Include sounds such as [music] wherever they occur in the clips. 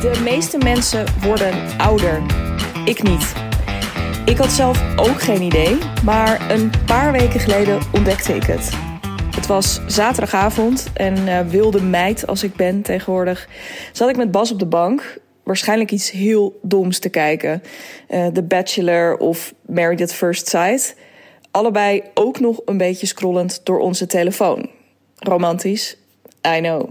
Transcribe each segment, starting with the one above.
De meeste mensen worden ouder. Ik niet. Ik had zelf ook geen idee, maar een paar weken geleden ontdekte ik het. Het was zaterdagavond en uh, wilde meid als ik ben tegenwoordig... zat ik met Bas op de bank waarschijnlijk iets heel doms te kijken. Uh, The Bachelor of Married at First Sight. Allebei ook nog een beetje scrollend door onze telefoon. Romantisch, I know.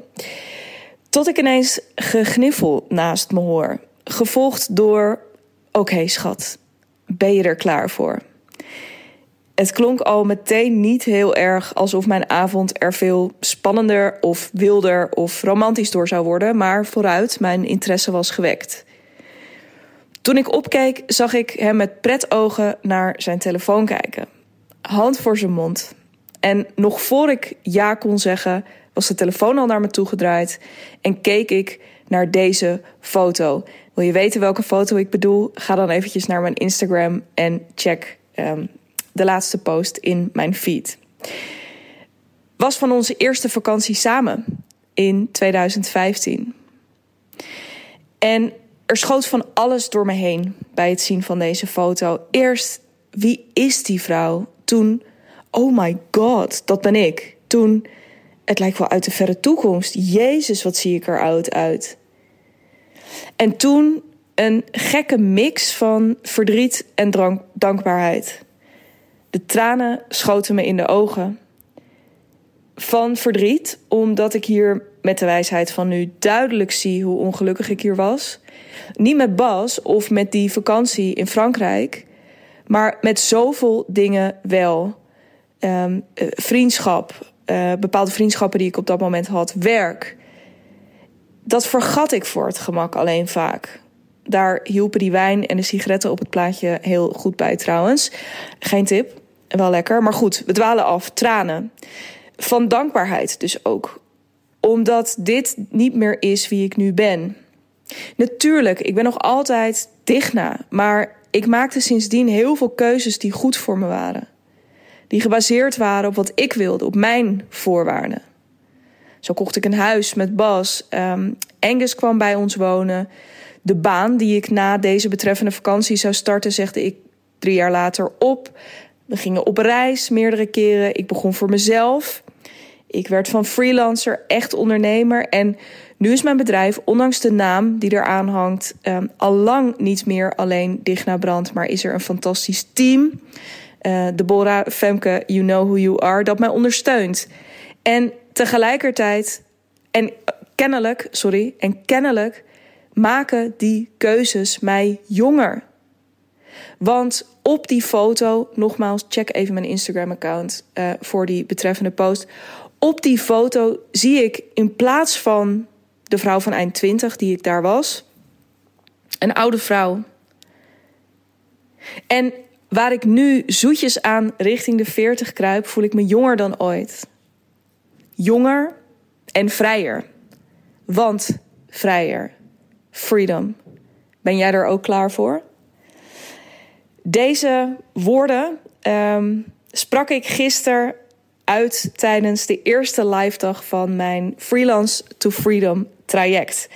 Tot ik ineens gegniffel naast me hoor. Gevolgd door: Oké, schat, ben je er klaar voor? Het klonk al meteen niet heel erg alsof mijn avond er veel spannender of wilder of romantisch door zou worden, maar vooruit, mijn interesse was gewekt. Toen ik opkeek, zag ik hem met pretogen naar zijn telefoon kijken. Hand voor zijn mond. En nog voor ik ja kon zeggen, was de telefoon al naar me toe gedraaid en keek ik naar deze foto. Wil je weten welke foto ik bedoel? Ga dan eventjes naar mijn Instagram en check um, de laatste post in mijn feed. Was van onze eerste vakantie samen in 2015. En er schoot van alles door me heen bij het zien van deze foto. Eerst, wie is die vrouw? Toen, oh my god, dat ben ik. Toen, het lijkt wel uit de verre toekomst. Jezus, wat zie ik er oud uit. En toen een gekke mix van verdriet en dankbaarheid. De tranen schoten me in de ogen. Van verdriet, omdat ik hier met de wijsheid van nu duidelijk zie hoe ongelukkig ik hier was. Niet met Bas of met die vakantie in Frankrijk, maar met zoveel dingen wel. Um, vriendschap, uh, bepaalde vriendschappen die ik op dat moment had, werk. Dat vergat ik voor het gemak alleen vaak. Daar hielpen die wijn en de sigaretten op het plaatje heel goed bij trouwens. Geen tip, wel lekker. Maar goed, we dwalen af. Tranen. Van dankbaarheid dus ook. Omdat dit niet meer is wie ik nu ben. Natuurlijk, ik ben nog altijd Digna. Maar ik maakte sindsdien heel veel keuzes die goed voor me waren die gebaseerd waren op wat ik wilde, op mijn voorwaarden. Zo kocht ik een huis met Bas. Um, Angus kwam bij ons wonen. De baan die ik na deze betreffende vakantie zou starten, zegde ik drie jaar later op. We gingen op reis meerdere keren. Ik begon voor mezelf. Ik werd van freelancer echt ondernemer. En nu is mijn bedrijf, ondanks de naam die eraan hangt, um, al lang niet meer alleen Digna Brand, maar is er een fantastisch team uh, Deborah, Femke, You Know Who You Are, dat mij ondersteunt. En tegelijkertijd, en kennelijk, sorry, en kennelijk maken die keuzes mij jonger. Want op die foto, nogmaals, check even mijn Instagram-account uh, voor die betreffende post. Op die foto zie ik in plaats van de vrouw van eind 20 die ik daar was, een oude vrouw. En Waar ik nu zoetjes aan richting de 40 kruip, voel ik me jonger dan ooit. Jonger en vrijer. Want vrijer. Freedom. Ben jij er ook klaar voor? Deze woorden um, sprak ik gisteren uit tijdens de eerste live dag van mijn Freelance to Freedom traject.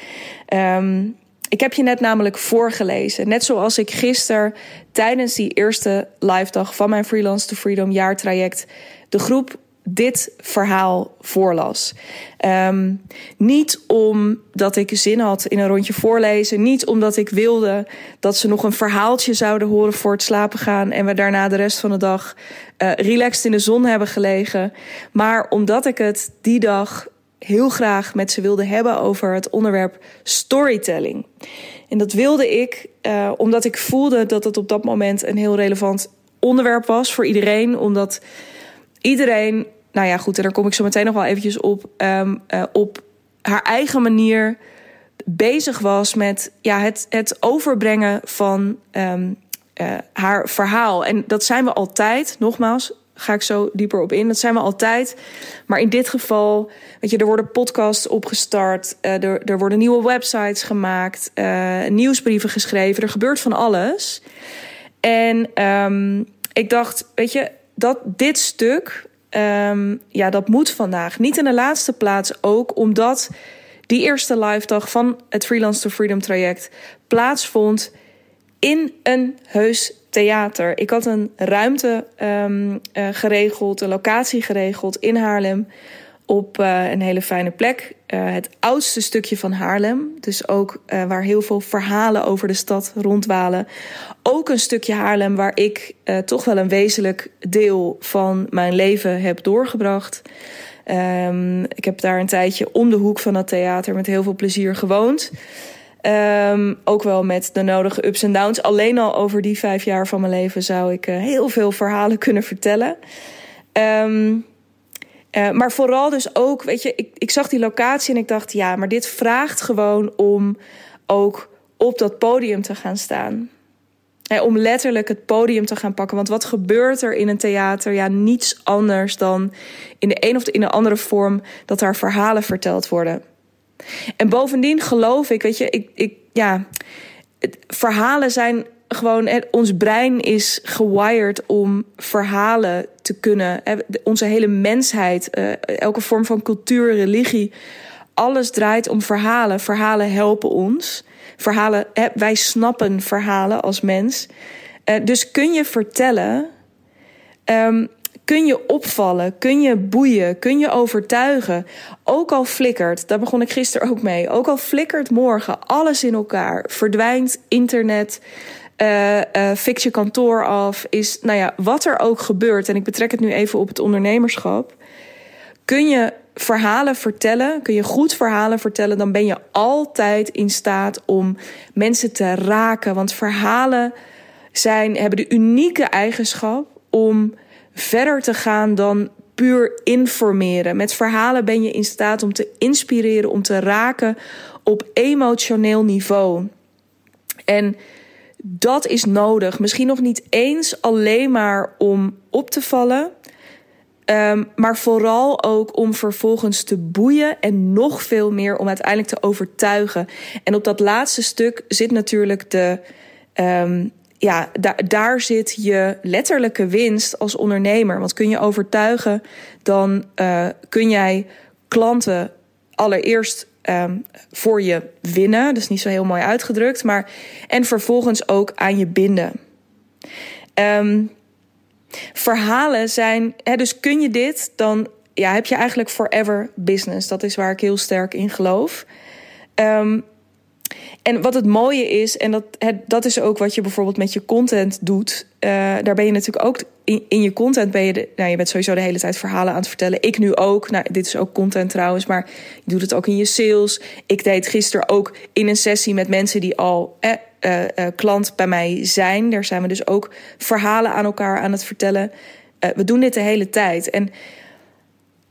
Um, ik heb je net namelijk voorgelezen. Net zoals ik gisteren tijdens die eerste live dag van mijn Freelance to Freedom jaartraject de groep dit verhaal voorlas. Um, niet omdat ik zin had in een rondje voorlezen. Niet omdat ik wilde dat ze nog een verhaaltje zouden horen voor het slapen gaan. En we daarna de rest van de dag uh, relaxed in de zon hebben gelegen. Maar omdat ik het die dag heel graag met ze wilde hebben over het onderwerp storytelling. En dat wilde ik uh, omdat ik voelde dat het op dat moment een heel relevant onderwerp was voor iedereen. Omdat iedereen, nou ja, goed, en daar kom ik zo meteen nog wel eventjes op, um, uh, op haar eigen manier bezig was met ja, het, het overbrengen van um, uh, haar verhaal. En dat zijn we altijd, nogmaals, ga ik zo dieper op in. Dat zijn we altijd. Maar in dit geval, weet je, er worden podcasts opgestart, uh, er, er worden nieuwe websites gemaakt, uh, nieuwsbrieven geschreven. Er gebeurt van alles. En um, ik dacht, weet je, dat dit stuk, um, ja, dat moet vandaag. Niet in de laatste plaats ook omdat die eerste live dag van het Freelance to Freedom traject plaatsvond in een heus theater. Ik had een ruimte um, uh, geregeld, een locatie geregeld in Haarlem. Op uh, een hele fijne plek. Uh, het oudste stukje van Haarlem. Dus ook waar heel veel verhalen over de stad rondwalen. Ook een stukje Haarlem waar ik toch wel een wezenlijk deel van mijn leven heb doorgebracht. Um, ik heb daar een tijdje om de hoek van het theater met heel veel plezier gewoond. Um, ook wel met de nodige ups en downs. Alleen al over die vijf jaar van mijn leven zou ik uh, heel veel verhalen [laughs] kunnen vertellen. Um, uh, maar vooral dus ook, weet je, ik, ik zag die locatie en ik dacht, ja, maar dit vraagt gewoon om ook op dat podium te gaan staan. Hey, om letterlijk het podium te gaan pakken. Want wat gebeurt er in een theater? Ja, niets anders dan in de een of de, in de andere vorm dat daar verhalen verteld worden. En bovendien geloof ik, weet je, ik, ik, ja, verhalen zijn gewoon, ons brein is gewired om verhalen te kunnen. Onze hele mensheid, eh, elke vorm van cultuur, religie, alles draait om verhalen. Verhalen helpen ons. Verhalen, wij snappen verhalen als mens. Eh, dus kun je vertellen um, kun je opvallen, kun je boeien, kun je overtuigen. Ook al flikkert, daar begon ik gisteren ook mee. Ook al flikkert morgen alles in elkaar, verdwijnt internet, uh, uh, fix je kantoor af, is, nou ja, wat er ook gebeurt. En ik betrek het nu even op het ondernemerschap. Kun je verhalen vertellen, kun je goed verhalen vertellen, dan ben je altijd in staat om mensen te raken. Want verhalen zijn, hebben de unieke eigenschap om verder te gaan dan puur informeren. Met verhalen ben je in staat om te inspireren, om te raken op emotioneel niveau. En dat is nodig. Misschien nog niet eens alleen maar om op te vallen. Um, maar vooral ook om vervolgens te boeien en nog veel meer om uiteindelijk te overtuigen. En op dat laatste stuk zit natuurlijk de, um, ja, daar, zit je letterlijke winst als ondernemer. Want kun je overtuigen, dan uh, kun jij klanten allereerst um, voor je winnen. Dat is niet zo heel mooi uitgedrukt. Maar, en vervolgens ook aan je binden. Um, verhalen zijn. Hè, dus kun je dit, dan ja, heb je eigenlijk forever business. Dat is waar ik heel sterk in geloof. Um, en wat het mooie is, en dat, het, dat is ook wat je bijvoorbeeld met je content doet. Uh, daar ben je natuurlijk ook in, je content ben je, nou, je bent sowieso de hele tijd verhalen aan het vertellen. Ik nu ook. Nou, dit is ook content trouwens, maar je doet het ook in je sales. Ik deed gisteren ook in een sessie met mensen die al eh, uh, klant bij mij zijn. Daar zijn we dus ook verhalen aan elkaar aan het vertellen. Uh, we doen dit de hele tijd. En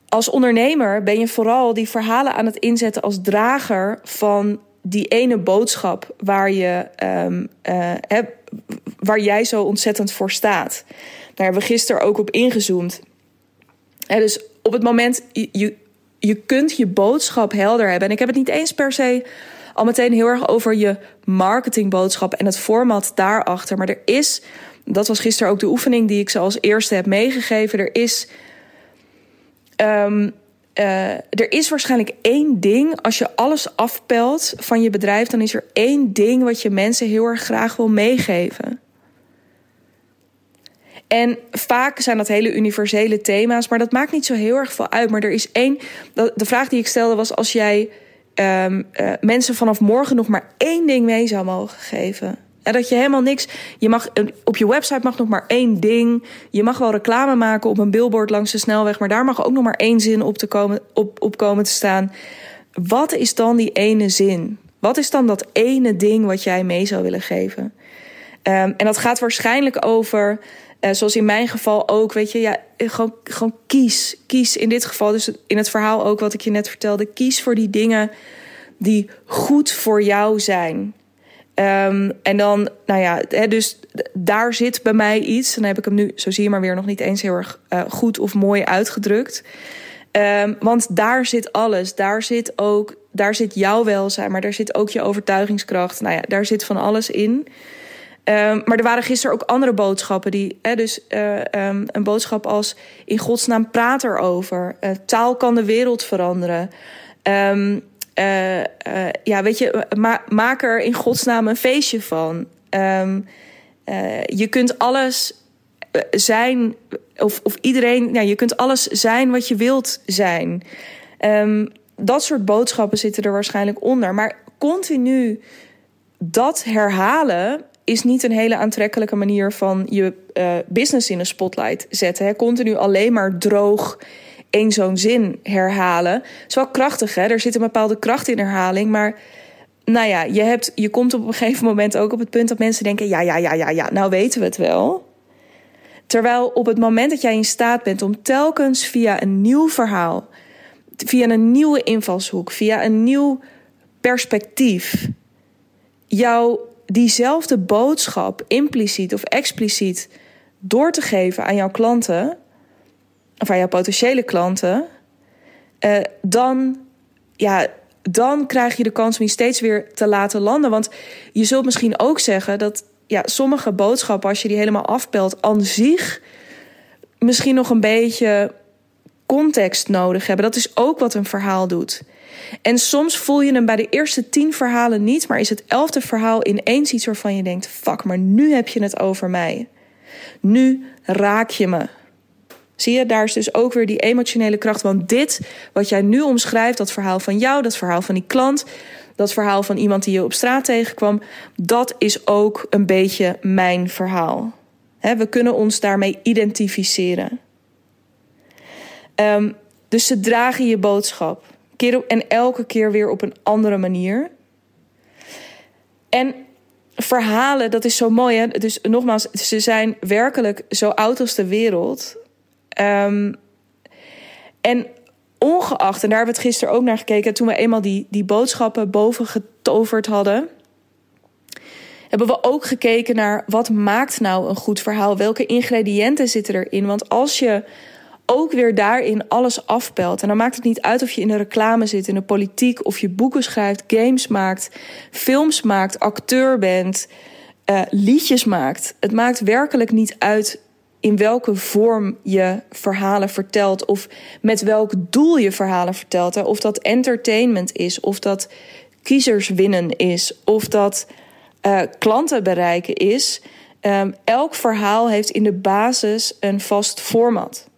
als ondernemer ben je vooral die verhalen aan het inzetten als drager van die ene boodschap waar, je, uh, heb, waar jij zo ontzettend voor staat. Daar hebben we gisteren ook op ingezoomd. Dus op het moment, je, je, kunt je boodschap helder hebben. En ik heb het niet eens per se al meteen heel erg over je marketingboodschap en het format daarachter. Maar er is, dat was gisteren ook de oefening die ik ze als eerste heb meegegeven. Er is. Um, uh, er is waarschijnlijk één ding, als je alles afpelt van je bedrijf, dan is er één ding wat je mensen heel erg graag wil meegeven. En vaak zijn dat hele universele thema's, maar dat maakt niet zo heel erg veel uit. Maar er is één. De vraag die ik stelde was: als jij um, uh, mensen vanaf morgen nog maar één ding mee zou mogen geven. Dat je helemaal niks. Je mag, op je website mag nog maar één ding. Je mag wel reclame maken op een billboard langs de snelweg. Maar daar mag ook nog maar één zin op, te komen, op, op komen te staan. Wat is dan die ene zin? Wat is dan dat ene ding wat jij mee zou willen geven? Um, en dat gaat waarschijnlijk over. Uh, zoals in mijn geval ook, weet je, ja, gewoon, gewoon kies. Kies in dit geval, dus in het verhaal ook wat ik je net vertelde. Kies voor die dingen die goed voor jou zijn. Um, en dan, nou ja, dus daar zit bij mij iets. Dan heb ik hem nu, zo zie je maar weer, nog niet eens heel erg uh, goed of mooi uitgedrukt. Um, want daar zit alles. Daar zit ook, daar zit jouw welzijn, maar daar zit ook je overtuigingskracht. Nou ja, daar zit van alles in. Um, maar er waren gisteren ook andere boodschappen. Die, dus um, een boodschap als in godsnaam praat erover. Uh, taal kan de wereld veranderen. Um, Uh, uh, ja, weet je, ma maak er in godsnaam een feestje van. Um, uh, je kunt alles zijn, of, of iedereen, ja, je kunt alles zijn wat je wilt zijn. Um, dat soort boodschappen zitten er waarschijnlijk onder. Maar continu dat herhalen is niet een hele aantrekkelijke manier van je business in een spotlight zetten. Hè. Continu alleen maar droog één zo'n zin herhalen. is wel krachtig, hè? Er zit een bepaalde kracht in herhaling. Maar nou ja, je, hebt, je komt op een [laughs] gegeven moment ook op het punt dat mensen denken: ja, ja, ja, ja, ja, nou weten we het wel. Terwijl op het moment dat jij in staat bent om telkens via een nieuw verhaal, via een nieuwe invalshoek, via een nieuw perspectief, jou diezelfde boodschap, impliciet of expliciet, door te geven aan jouw klanten, of jouw potentiële klanten, uh, dan, ja, dan krijg je de kans om je steeds weer te laten landen. Want je zult misschien ook zeggen dat ja, sommige boodschappen, als je die helemaal afpelt, aan zich misschien nog een beetje context nodig hebben. Dat is ook wat een verhaal doet. En soms voel je hem bij de eerste tien verhalen niet, maar is het elfde verhaal ineens iets waarvan je denkt: fuck, maar nu heb je het over mij. Nu raak je me. Zie je, daar is dus ook weer die emotionele kracht. Want dit, wat jij nu omschrijft, dat verhaal van jou, dat verhaal van die klant, dat verhaal van iemand die je op straat tegenkwam, dat is ook een beetje mijn verhaal. we kunnen ons daarmee identificeren. Um, dus ze dragen je boodschap. Keer op, en elke keer weer op een andere manier. En verhalen, dat is zo mooi. Hè? Dus nogmaals, ze zijn werkelijk zo oud als de wereld. Um, en ongeacht, en daar hebben we het gisteren ook naar gekeken, toen we eenmaal die, die boodschappen boven getoverd hadden, hebben we ook gekeken naar wat maakt nou een goed verhaal? Welke ingrediënten zitten erin? Want als je ook weer daarin alles afpelt. En dan maakt het niet uit of je in de reclame zit, in de politiek, of je boeken schrijft, games maakt, films maakt, acteur bent, uh, liedjes maakt. Het maakt werkelijk niet uit in welke vorm je verhalen vertelt of met welk doel je verhalen vertelt. Hè? Of dat entertainment is, of dat kiezers winnen is, of dat uh, klanten bereiken is. Um, elk verhaal heeft in de basis een vast format.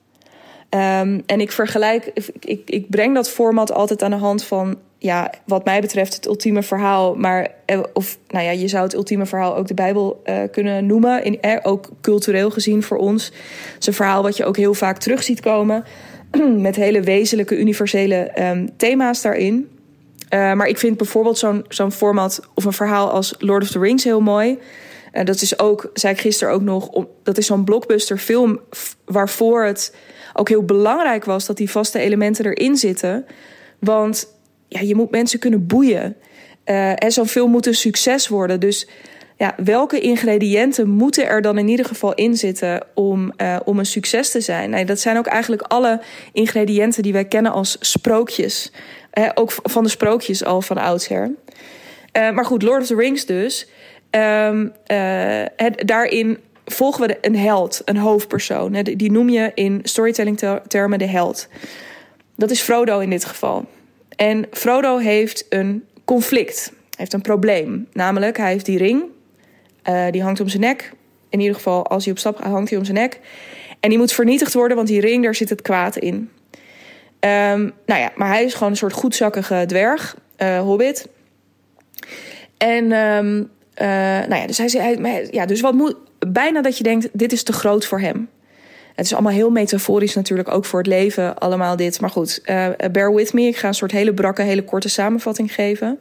Um, en ik vergelijk, ik, ik breng dat format altijd aan de hand van, ja, wat mij betreft, het ultieme verhaal. Maar, eh, of nou ja, je zou het ultieme verhaal ook de Bijbel uh, kunnen noemen. In, eh, ook cultureel gezien voor ons. Het is een verhaal wat je ook heel vaak terug ziet komen. [clears throat] met hele wezenlijke, universele um, thema's daarin. Maar ik vind bijvoorbeeld zo'n zo'n format of een verhaal als Lord of the Rings heel mooi. Uh, dat is ook, zei ik gisteren ook nog, dat is zo'n blockbuster film waarvoor het ook heel belangrijk was dat die vaste elementen erin zitten. Want ja, je moet mensen kunnen boeien. Uh, en zo'n film moet een succes worden. Dus ja, welke ingrediënten moeten er dan in ieder geval in zitten om, uh, om een succes te zijn? Dat zijn ook eigenlijk alle ingrediënten die wij kennen als sprookjes. Uh, ook van de sprookjes al van oudsher. maar goed, Lord of the Rings dus. Het, daarin volgen we een held, een hoofdpersoon. Die noem je in storytelling-termen de held. Dat is Frodo in dit geval. En Frodo heeft een conflict, heeft een probleem. Namelijk, hij heeft die ring, uh, die hangt om zijn nek. In ieder geval, als hij op stap gaat, hangt hij om zijn nek. En die moet vernietigd worden, want die ring, daar zit het kwaad in. Um, nou ja, maar hij is gewoon een soort goedzakkige dwerg, uh, hobbit. En um, nou ja, dus hij zei, ja, dus wat moet, bijna dat je denkt, dit is te groot voor hem. Het is allemaal heel metaforisch natuurlijk, ook voor het leven, allemaal dit. Maar goed, uh, bear with me. Ik ga een soort hele brakke, hele korte samenvatting geven.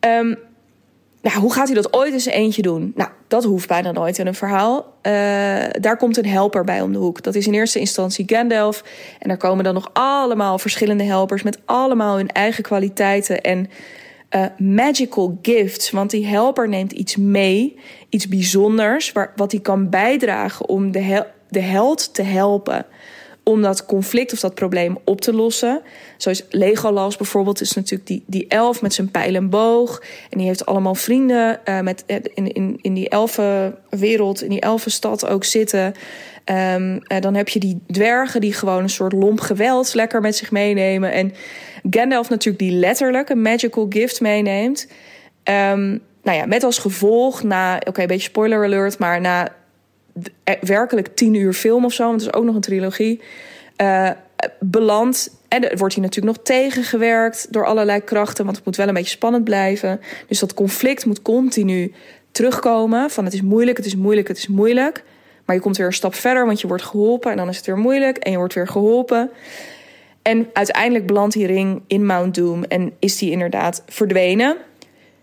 Um, nou, hoe gaat hij dat ooit eens eentje doen? Nou, dat hoeft bijna nooit in een verhaal. Uh, daar komt een helper bij om de hoek. Dat is in eerste instantie Gandalf. En daar komen dan nog allemaal verschillende helpers met allemaal hun eigen kwaliteiten en uh, magical gifts. Want die helper neemt iets mee, iets bijzonders, waar, wat hij kan bijdragen om de, de held te helpen. om dat conflict of dat probleem op te lossen. Zoals Legolas bijvoorbeeld is natuurlijk die, die elf met zijn pijl en boog. En die heeft allemaal vrienden uh, met, in, in, in die elfenwereld, in die elfenstad ook zitten. Um, dan heb je die dwergen die gewoon een soort lomp geweld lekker met zich meenemen. En Gandalf natuurlijk die letterlijk een magical gift meeneemt. Um, nou ja, met als gevolg na, oké, een beetje spoiler alert, maar na werkelijk tien uur film of zo, want het is ook nog een trilogie, uh, belandt. En wordt hier natuurlijk nog tegengewerkt door allerlei krachten, want het moet wel een beetje spannend blijven. Dus dat conflict moet continu terugkomen: van het is moeilijk, het is moeilijk, het is moeilijk. Maar je komt weer een stap verder, want je wordt geholpen en dan is het weer moeilijk en je wordt weer geholpen. En uiteindelijk belandt die ring in Mount Doom en is die inderdaad verdwenen.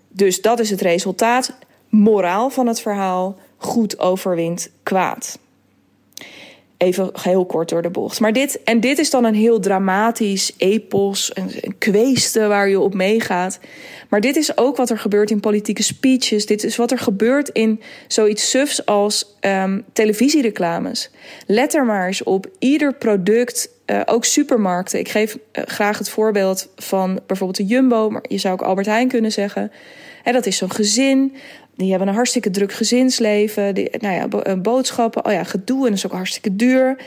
Dus dat is het resultaat. Moraal van het verhaal: goed overwint kwaad. Even heel kort door de bocht. Maar dit, en dit is dan een heel dramatisch epos, een, een waar je op meegaat. Maar dit is ook wat er gebeurt in politieke speeches. Dit is wat er gebeurt in zoiets sufs als um, televisiereclames. Let er maar eens op. Ieder product, uh, ook supermarkten. Ik geef uh, graag het voorbeeld van bijvoorbeeld de Jumbo, maar je zou ook Albert Heijn kunnen zeggen. He, dat is zo'n gezin. Die hebben een hartstikke druk gezinsleven. Nou ja, boodschappen. Oh ja, gedoe en dat is ook hartstikke duur.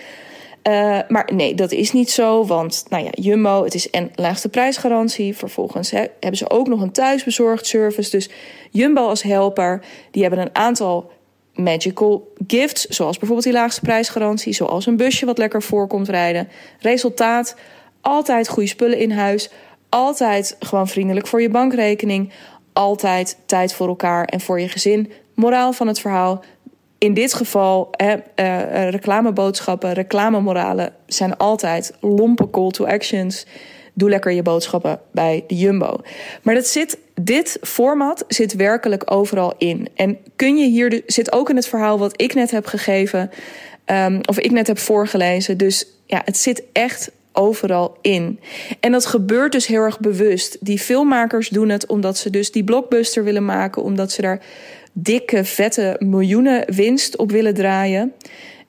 Uh, maar nee, dat is niet zo. Want nou ja, Jumbo, het is een laagste prijsgarantie. Vervolgens he, hebben ze ook nog een thuisbezorgd service. Dus Jumbo als helper, die hebben een aantal magical gifts. Zoals bijvoorbeeld die laagste prijsgarantie. Zoals een busje wat lekker voorkomt rijden. Resultaat, altijd goede spullen in huis. Altijd gewoon vriendelijk voor je bankrekening altijd tijd voor elkaar en voor je gezin. Moraal van het verhaal. In dit geval, eh, uh, reclameboodschappen, reclamemoralen zijn altijd lompe call to actions. Doe lekker je boodschappen bij de Jumbo. Maar dat zit, dit format zit werkelijk overal in. En kun je hier, zit ook in het verhaal wat ik net heb gegeven, um, of ik net heb voorgelezen. Dus ja, het zit echt overal in. En dat gebeurt dus heel erg bewust. Die filmmakers doen het omdat ze dus die blockbuster willen maken, omdat ze daar dikke, vette miljoenen winst op willen draaien.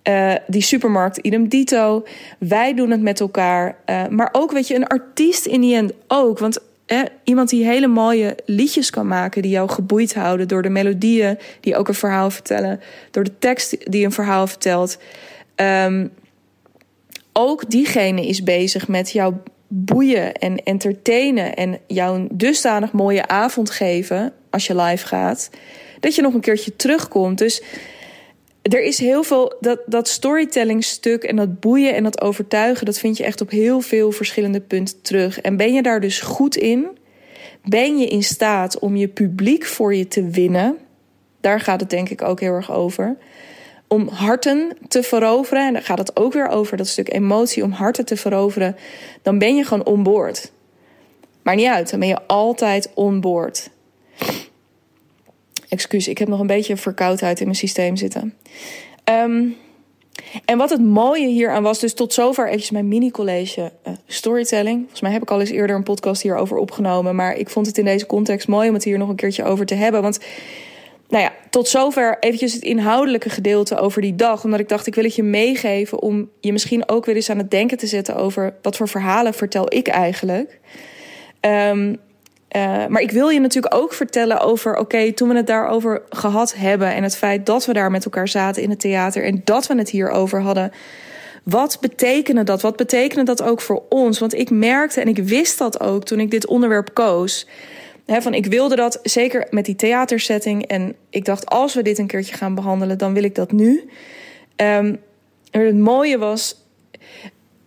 Uh, die supermarkt idem dito. Wij doen het met elkaar. Uh, maar ook, weet je, een artiest in die end ook. Want eh, iemand die hele mooie liedjes kan maken, die jou geboeid houden door de melodieën die ook een verhaal vertellen, door de tekst die een verhaal vertelt. Um, ook diegene is bezig met jou boeien en entertainen en jou een dusdanig mooie avond geven als je live gaat, dat je nog een keertje terugkomt. Dus er is heel veel, dat, dat storytelling stuk en dat boeien en dat overtuigen, dat vind je echt op heel veel verschillende punten terug. En ben je daar dus goed in? Ben je in staat om je publiek voor je te winnen? Daar gaat het denk ik ook heel erg over om harten te veroveren, en daar gaat het ook weer over, dat stuk emotie, om harten te veroveren, dan ben je gewoon onboord. Maar niet uit, dan ben je altijd onboord. Excuus, ik heb nog een beetje verkoudheid in mijn systeem zitten. Um, en wat het mooie hieraan was, dus tot zover eventjes mijn mini-college uh, storytelling. Volgens mij heb ik al eens eerder een podcast hierover opgenomen. Maar ik vond het in deze context mooi om het hier nog een keertje over te hebben. Want nou ja, tot zover eventjes het inhoudelijke gedeelte over die dag. Omdat ik dacht, ik wil het je meegeven om je misschien ook weer eens aan het denken te zetten over wat voor verhalen vertel ik eigenlijk. Um, uh, maar ik wil je natuurlijk ook vertellen over, oké, toen we het daarover gehad hebben en het feit dat we daar met elkaar zaten in het theater en dat we het hierover hadden. Wat betekende dat? Wat betekende dat ook voor ons? Want ik merkte en ik wist dat ook toen ik dit onderwerp koos van ik wilde dat zeker met die theatersetting. En ik dacht, als we dit een keertje gaan behandelen, dan wil ik dat nu. Um, het mooie was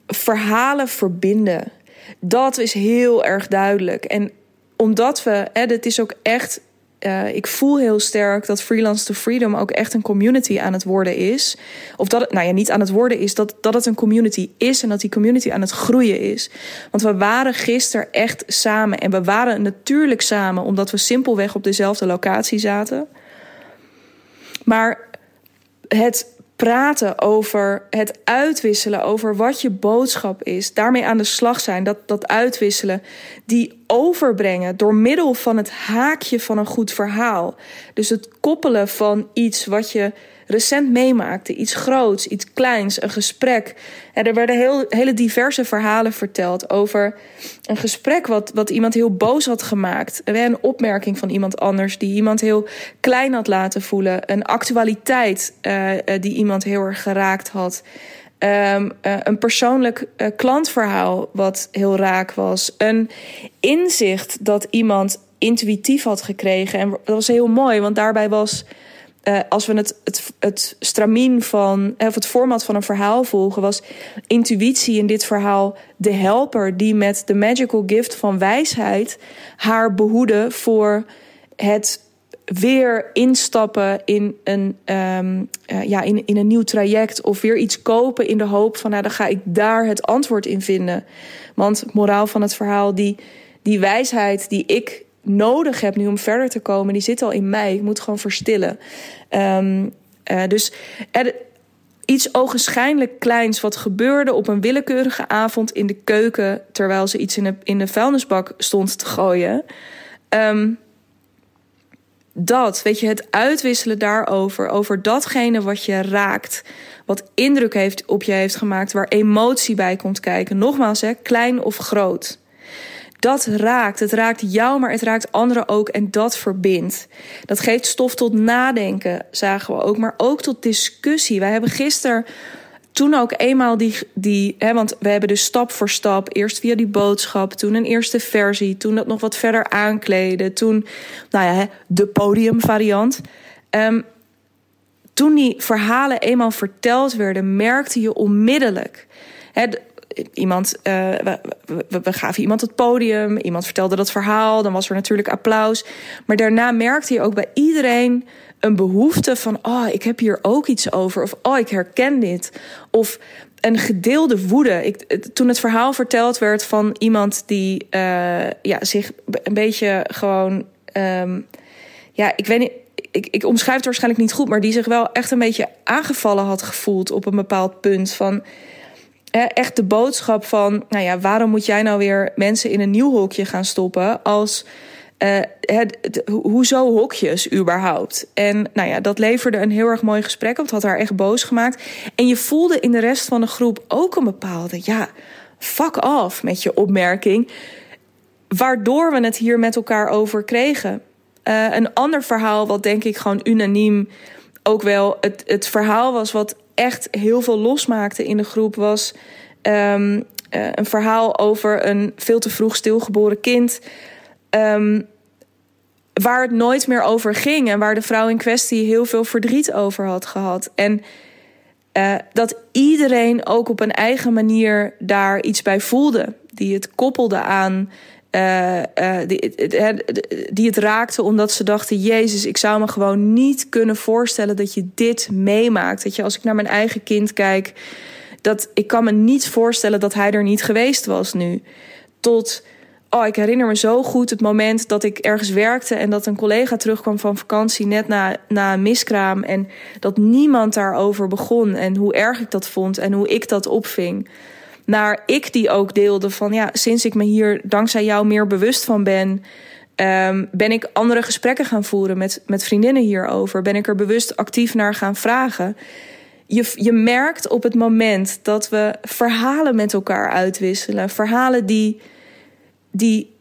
verhalen verbinden. Dat is heel erg duidelijk. En omdat we, het is ook echt uh, ik voel heel sterk dat Freelance to Freedom ook echt een community aan het worden is. Of dat het, nou ja, niet aan het worden is, dat, dat het een community is en dat die community aan het groeien is. Want we waren gisteren echt samen en we waren natuurlijk samen omdat we simpelweg op dezelfde locatie zaten. Maar het praten over het uitwisselen, over wat je boodschap is, daarmee aan de slag zijn, dat, dat uitwisselen, die overbrengen door middel van het haakje van een goed verhaal. Dus het koppelen van iets wat je recent meemaakte. Iets groots, iets kleins, een gesprek. En er werden heel, hele diverse verhalen verteld over een gesprek wat, wat iemand heel boos had gemaakt. Een opmerking van iemand anders die iemand heel klein had laten voelen. Een actualiteit uh, die iemand heel erg geraakt had. Um, uh, een persoonlijk uh, klantverhaal wat heel raak was. Een inzicht dat iemand intuïtief had gekregen. En dat was heel mooi, want daarbij was uh, als we het, het, het stramien van, of het format van een verhaal volgen, was intuïtie in dit verhaal de helper die met de magical gift van wijsheid haar behoede voor het weer instappen in een, um, uh, ja, in, in een nieuw traject of weer iets kopen in de hoop van, nou, dan ga ik daar het antwoord in vinden. Want moraal van het verhaal, die, die wijsheid die ik nodig heb nu om verder te komen, die zit al in mij. Ik moet gewoon verstillen. Um, uh, dus er, iets ogenschijnlijk kleins wat gebeurde op een willekeurige avond in de keuken terwijl ze iets in de, in de vuilnisbak stond te gooien. Um, dat, weet je, het uitwisselen daarover, over datgene wat je raakt, wat indruk heeft op je heeft gemaakt, waar emotie bij komt kijken. Nogmaals, hè, klein of groot dat raakt. Het raakt jou, maar het raakt anderen ook en dat verbindt. Dat geeft stof tot nadenken, zagen we ook, maar ook tot discussie. Wij hebben gisteren toen ook eenmaal die, die hè, want we hebben dus stap voor stap, eerst via die boodschap, toen een eerste versie, toen dat nog wat verder aankleden, toen, nou ja, de podiumvariant. Um, toen die verhalen eenmaal verteld werden, merkte je onmiddellijk. Hè, iemand, we, we, we, gaven iemand het podium, iemand vertelde dat verhaal, dan was er natuurlijk applaus. Maar daarna merkte je ook bij iedereen een behoefte van: oh, ik heb hier ook iets over, of oh, ik herken dit. Of een gedeelde woede. Ik, toen het verhaal verteld werd van iemand die uh, ja, zich een beetje gewoon. Um, ja, ik weet niet. Ik, ik omschrijf het waarschijnlijk niet goed, maar die zich wel echt een beetje aangevallen had gevoeld op een bepaald punt. Van echt de boodschap van, nou ja, waarom moet jij nou weer mensen in een nieuw hokje gaan stoppen als uh, het, hoezo hokjes überhaupt? En nou ja, dat leverde een heel erg mooi gesprek op. Het had haar echt boos gemaakt. En je voelde in de rest van de groep ook een bepaalde, ja, fuck off met je opmerking. Waardoor we het hier met elkaar over kregen. Uh, een ander verhaal, wat denk ik gewoon unaniem ook wel het, het verhaal was wat echt heel veel losmaakte in de groep was um, uh, een verhaal over een veel te vroeg stilgeboren kind. Um, waar het nooit meer over ging en waar de vrouw in kwestie heel veel verdriet over had gehad. En uh, dat iedereen ook op een eigen manier daar iets bij voelde. Die het koppelde aan uh, uh, die, die het raakte omdat ze dachten: Jezus, ik zou me gewoon niet kunnen voorstellen dat je dit meemaakt. Dat je, als ik naar mijn eigen kind kijk, dat ik kan me niet voorstellen dat hij er niet geweest was nu. Tot, oh, ik herinner me zo goed het moment dat ik ergens werkte en dat een collega terugkwam van vakantie net na, na een miskraam. En dat niemand daarover begon en hoe erg ik dat vond en hoe ik dat opving naar ik die ook deelde van ja, sinds ik me hier dankzij jou meer bewust van ben, um, ben ik andere gesprekken gaan voeren met, met vriendinnen hierover. Ben ik er bewust actief naar gaan vragen. Je, je merkt op het moment dat we verhalen met elkaar uitwisselen, verhalen die, die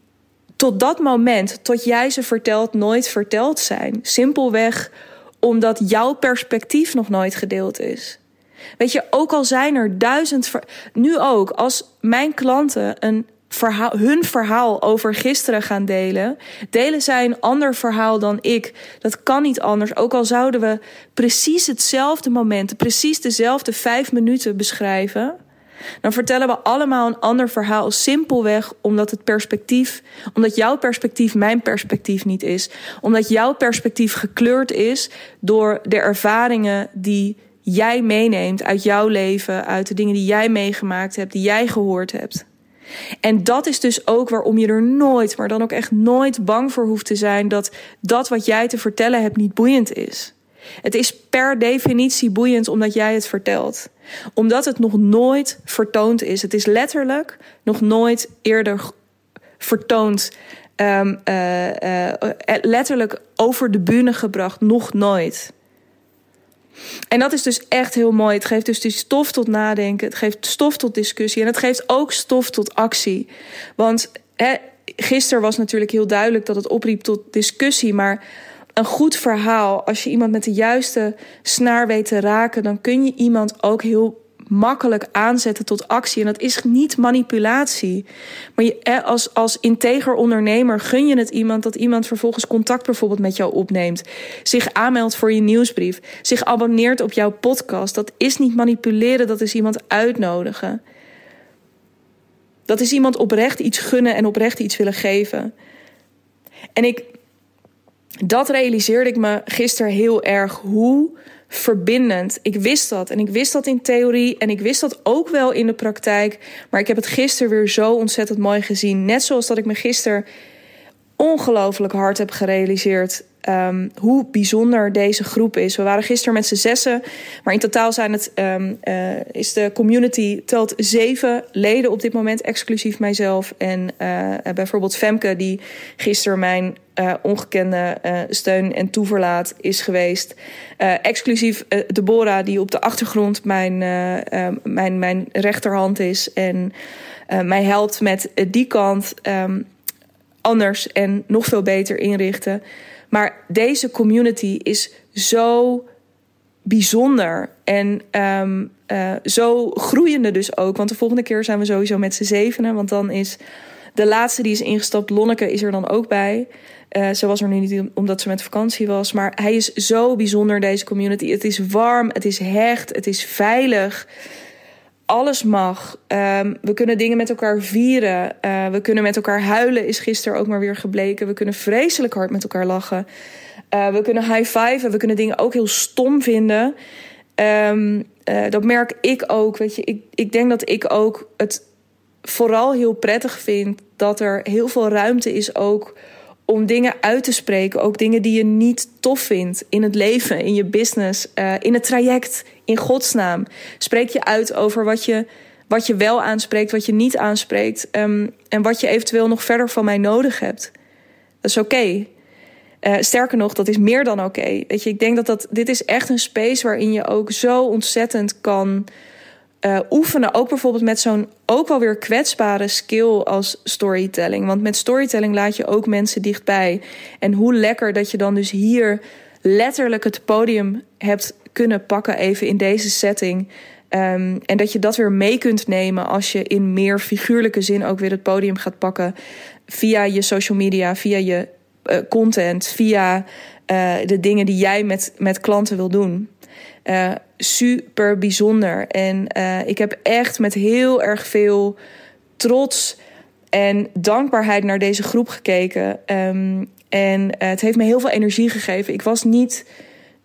tot dat moment, tot jij ze vertelt, nooit verteld zijn. Simpelweg omdat jouw perspectief nog nooit gedeeld is. Weet je, ook al zijn er duizend. Nu ook, als mijn klanten een verhaal, hun verhaal over gisteren gaan delen, delen zij een ander verhaal dan ik. Dat kan niet anders. Ook al zouden we precies hetzelfde moment, precies dezelfde vijf minuten beschrijven. Dan vertellen we allemaal een ander verhaal. Simpelweg omdat het perspectief, omdat jouw perspectief mijn perspectief niet is. Omdat jouw perspectief gekleurd is door de ervaringen die jij meeneemt uit jouw leven, uit de dingen die jij meegemaakt hebt, die jij gehoord hebt. En dat is dus ook waarom je er nooit, maar dan ook echt nooit bang voor hoeft te zijn dat dat wat jij te vertellen hebt niet boeiend is. Het is per definitie boeiend omdat jij het vertelt. Omdat het nog nooit vertoond is. Het is letterlijk nog nooit eerder vertoond. Um, letterlijk over de bühne gebracht, nog nooit. En dat is dus echt heel mooi. Het geeft dus die stof tot nadenken. Het geeft stof tot discussie. En het geeft ook stof tot actie. Want hè, gisteren was natuurlijk heel duidelijk dat het opriep tot discussie. Maar een goed verhaal, als je iemand met de juiste snaar weet te raken, dan kun je iemand ook heel makkelijk aanzetten tot actie. En dat is niet manipulatie. Maar je, als, als integer ondernemer gun je het iemand dat iemand vervolgens contact bijvoorbeeld met jou opneemt. Zich aanmeldt voor je nieuwsbrief. Zich abonneert op jouw podcast. Dat is niet manipuleren, dat is iemand uitnodigen. Dat is iemand oprecht iets gunnen en oprecht iets willen geven. En ik, dat realiseerde ik me gisteren heel erg hoe verbindend. Ik wist dat. En ik wist dat in theorie. En ik wist dat ook wel in de praktijk. Maar ik heb het gisteren weer zo ontzettend mooi gezien. Net zoals dat ik me gisteren ongelooflijk hard heb gerealiseerd. Um, hoe bijzonder deze groep is. We waren gisteren met z'n zessen, maar in totaal zijn het, um, uh, is de community telt zeven leden op dit moment, exclusief mijzelf. En uh, bijvoorbeeld Femke, die gisteren mijn uh, ongekende steun en toeverlaat is geweest. exclusief Deborah, die op de achtergrond mijn, mijn, mijn rechterhand is en mij helpt met die kant um, anders en nog veel beter inrichten. Maar deze community is zo bijzonder en uh, zo groeiende dus ook. Want de volgende keer zijn we sowieso met z'n zevenen. Want dan is de laatste die is ingestapt, Lonneke, is er dan ook bij. Uh, ze was er nu niet omdat ze met vakantie was. Maar hij is zo bijzonder, deze community. Het is warm, het is hecht, het is veilig alles mag. Um, we kunnen dingen met elkaar vieren. Uh, we kunnen met elkaar huilen, is gisteren ook maar weer gebleken. We kunnen vreselijk hard met elkaar lachen. Uh, we kunnen high-fiven. We kunnen dingen ook heel stom vinden. Uh, dat merk ik ook. Weet je, ik, ik denk dat ik ook het vooral heel prettig vind dat er heel veel ruimte is ook om dingen uit te spreken. Ook dingen die je niet tof vindt in het leven, in je business, uh, in het traject, in godsnaam. Spreek je uit over wat je, wat je wel aanspreekt, wat je niet aanspreekt. Um, en wat je eventueel nog verder van mij nodig hebt. Dat is oké. Uh, sterker nog, dat is meer dan oké. Weet je, ik denk dat, dat dit is echt een space waarin je ook zo ontzettend kan uh, oefenen. Ook bijvoorbeeld met zo'n ook wel weer kwetsbare skill als storytelling. Want met storytelling laat je ook mensen dichtbij. En hoe lekker dat je dan dus hier letterlijk het podium hebt kunnen pakken, even in deze setting. Um, en dat je dat weer mee kunt nemen als je in meer figuurlijke zin ook weer het podium gaat pakken. Via je social media, via je uh, content, via uh, de dingen die jij met, met klanten wil doen. Uh, super bijzonder. En uh, ik heb echt met heel erg veel trots en dankbaarheid naar deze groep gekeken. Um, en uh, het heeft me heel veel energie gegeven. Ik was niet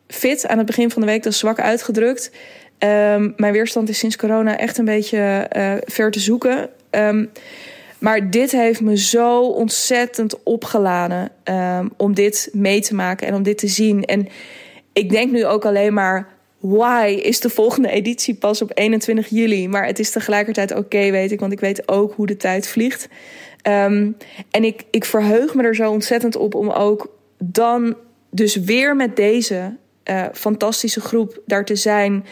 fit aan het begin van de week, dat is zwak uitgedrukt. Um, mijn weerstand is sinds corona echt een beetje ver te zoeken. Um, maar dit heeft me zo ontzettend opgeladen om dit mee te maken en om dit te zien. En ik denk nu ook alleen maar why is de volgende editie pas op 21 juli. Maar het is tegelijkertijd oké, weet ik, want ik weet ook hoe de tijd vliegt. Um, en ik, ik verheug me er zo ontzettend op om ook dan dus weer met deze uh, fantastische groep daar te zijn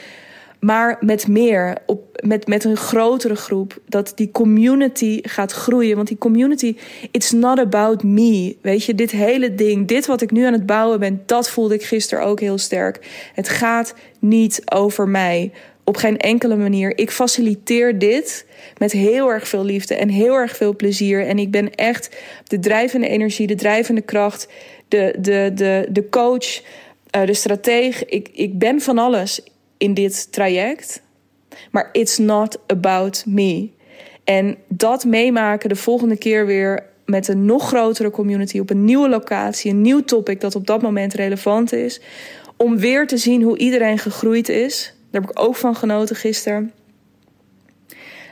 maar met meer, op, met, met een grotere groep. Dat die community gaat groeien. Want die community, it's not about me. Weet je, dit hele ding, dit wat ik nu aan het bouwen ben, dat voelde ik gisteren ook heel sterk. Het gaat niet over mij. Op geen enkele manier. Ik faciliteer dit met heel erg veel liefde en heel erg veel plezier. En ik ben echt de drijvende energie, de drijvende kracht, de, de, de, de coach, uh, de strateeg. Ik, ik ben van alles in dit traject. Maar it's not about me. En dat meemaken de volgende keer weer met een nog grotere community op een nieuwe locatie, een nieuw topic dat op dat moment relevant is. Om weer te zien hoe iedereen gegroeid is. Daar heb ik ook van genoten gisteren.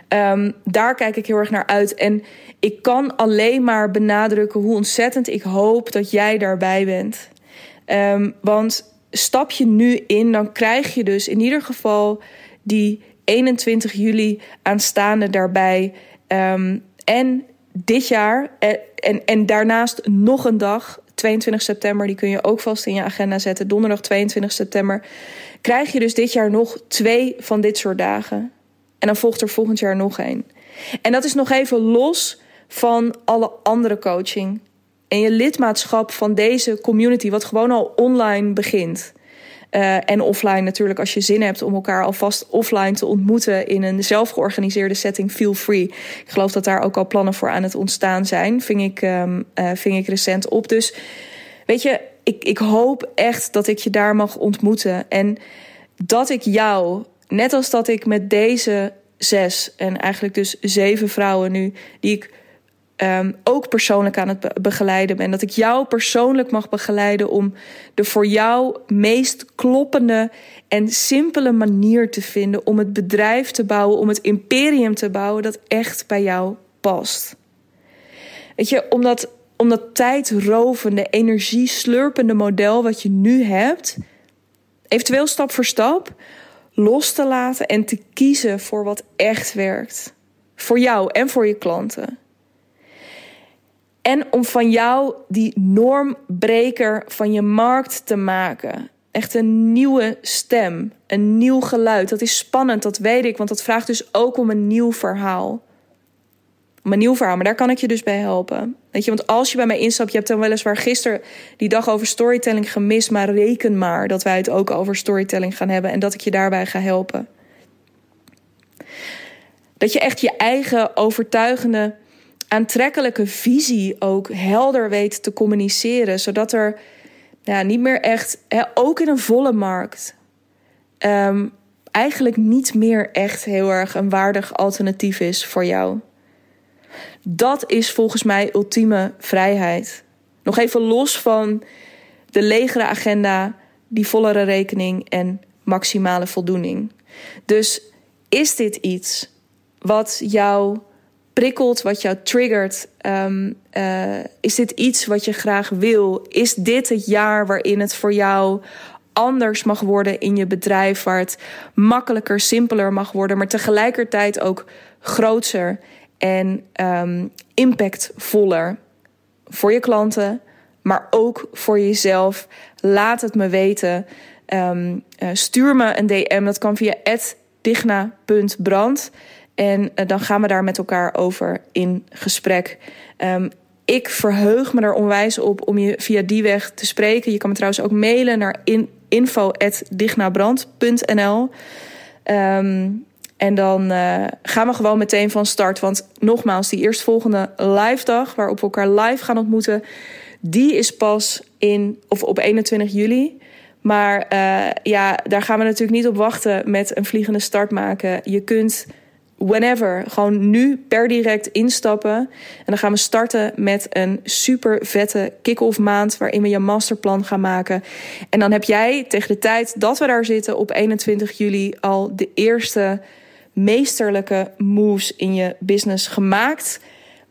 Um, daar kijk ik heel erg naar uit. En ik kan alleen maar benadrukken hoe ontzettend ik hoop dat jij daarbij bent. Um, want stap je nu in, dan krijg je dus in ieder geval die 21 juli aanstaande daarbij. Um, en dit jaar en, en, en daarnaast nog een dag, 22 september, die kun je ook vast in je agenda zetten. Donderdag 22 september. Krijg je dus dit jaar nog twee van dit soort dagen. En dan volgt er volgend jaar nog één. En dat is nog even los van alle andere coaching. En je lidmaatschap van deze community, wat gewoon al online begint. Uh, en offline natuurlijk, als je zin hebt om elkaar alvast offline te ontmoeten in een zelfgeorganiseerde setting, feel free. Ik geloof dat daar ook al plannen voor aan het ontstaan zijn. Ving ik, um, uh, ving ik recent op. Dus weet je, ik, ik hoop echt dat ik je daar mag ontmoeten. En dat ik jou, net als dat ik met deze zes en eigenlijk dus zeven vrouwen nu, die ik um, ook persoonlijk aan het begeleiden ben. Dat ik jou persoonlijk mag begeleiden om de voor jou meest kloppende en simpele manier te vinden om het bedrijf te bouwen, om het imperium te bouwen dat echt bij jou past. Weet je, omdat om dat tijdrovende, energieslurpende model wat je nu hebt, eventueel stap voor stap, los te laten en te kiezen voor wat echt werkt. Voor jou en voor je klanten. En om van jou die normbreker van je markt te maken. Echt een nieuwe stem, een nieuw geluid. Dat is spannend, dat weet ik, want dat vraagt dus ook om een nieuw verhaal. Om een nieuw verhaal, maar daar kan ik je dus bij helpen. Weet je, want als je bij mij instapt, je hebt dan weliswaar gisteren die dag over storytelling gemist, maar reken maar dat wij het ook over storytelling gaan hebben en dat ik je daarbij ga helpen. Dat je echt je eigen overtuigende aantrekkelijke visie ook helder weet te communiceren. Zodat er ja, niet meer echt, hè, ook in een volle markt, um, eigenlijk niet meer echt heel erg een waardig alternatief is voor jou. Dat is volgens mij ultieme vrijheid. Nog even los van de legere agenda, die vollere rekening en maximale voldoening. Dus is dit iets wat jou prikkelt, wat jou triggert? Um, uh, is dit iets wat je graag wil? Is dit het jaar waarin het voor jou anders mag worden in je bedrijf, waar het makkelijker, simpeler mag worden, maar tegelijkertijd ook groter en um, impactvoller voor je klanten, maar ook voor jezelf? Laat het me weten. Um, uh, stuur me een DM. Dat kan via digna.brand. En uh, dan gaan we daar met elkaar over in gesprek. Um, ik verheug me er onwijs op om je via die weg te spreken. Je kan me trouwens ook mailen naar in, info.dignabrand.nl. Ehm, en dan uh, gaan we gewoon meteen van start. Want nogmaals, die eerstvolgende live dag waarop we elkaar live gaan ontmoeten, die is pas in of op 21 juli. Maar uh, ja, daar gaan we natuurlijk niet op wachten met een vliegende start maken. Je kunt whenever. Gewoon nu per direct instappen. En dan gaan we starten met een super vette kick-off maand. Waarin we je masterplan gaan maken. En dan heb jij tegen de tijd dat we daar zitten op 21 juli al de eerste meesterlijke moves in je business gemaakt.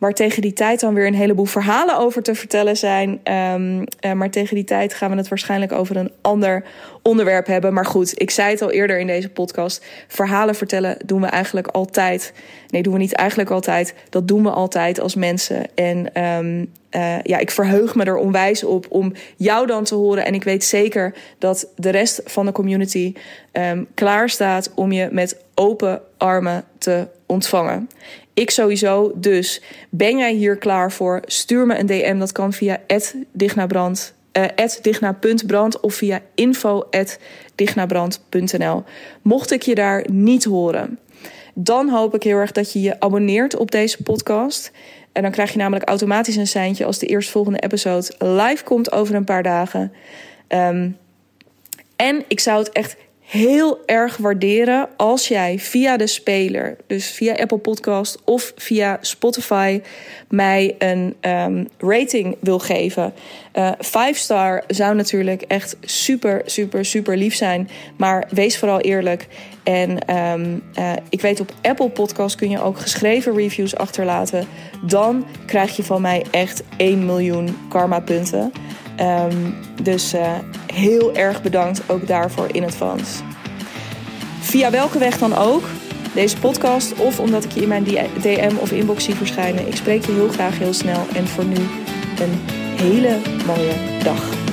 Waar tegen die tijd dan weer een heleboel verhalen over te vertellen zijn. Um, uh, maar tegen die tijd gaan we het waarschijnlijk over een ander onderwerp hebben. Maar goed, ik zei het al eerder in deze podcast. Verhalen vertellen doen we eigenlijk altijd. Nee, doen we niet eigenlijk altijd. Dat doen we altijd als mensen. En um, uh, ja, ik verheug me er onwijs op om jou dan te horen. En ik weet zeker dat de rest van de community um, klaar staat om je met open armen te ontvangen. Ik sowieso. Dus ben jij hier klaar voor? Stuur me een DM. Dat kan via dignabrand. Uh, of via info.dignabrand.nl. Mocht ik je daar niet horen, dan hoop ik heel erg dat je je abonneert op deze podcast. En dan krijg je namelijk automatisch een seintje als de eerstvolgende episode live komt over een paar dagen. Um, en ik zou het echt heel erg waarderen als jij via de speler, dus via Apple Podcast of via Spotify, mij een um, rating wil geven. Uh, five star zou natuurlijk echt super, super, super lief zijn. Maar wees vooral eerlijk. En um, uh, ik weet op Apple Podcast kun je ook geschreven reviews achterlaten. Dan krijg je van mij echt 1 miljoen karma punten. Um, dus uh, heel erg bedankt ook daarvoor in advance. Via welke weg dan ook, deze podcast of omdat ik je in mijn DM of inbox zie verschijnen. Ik spreek je heel graag heel snel en voor nu een hele mooie dag.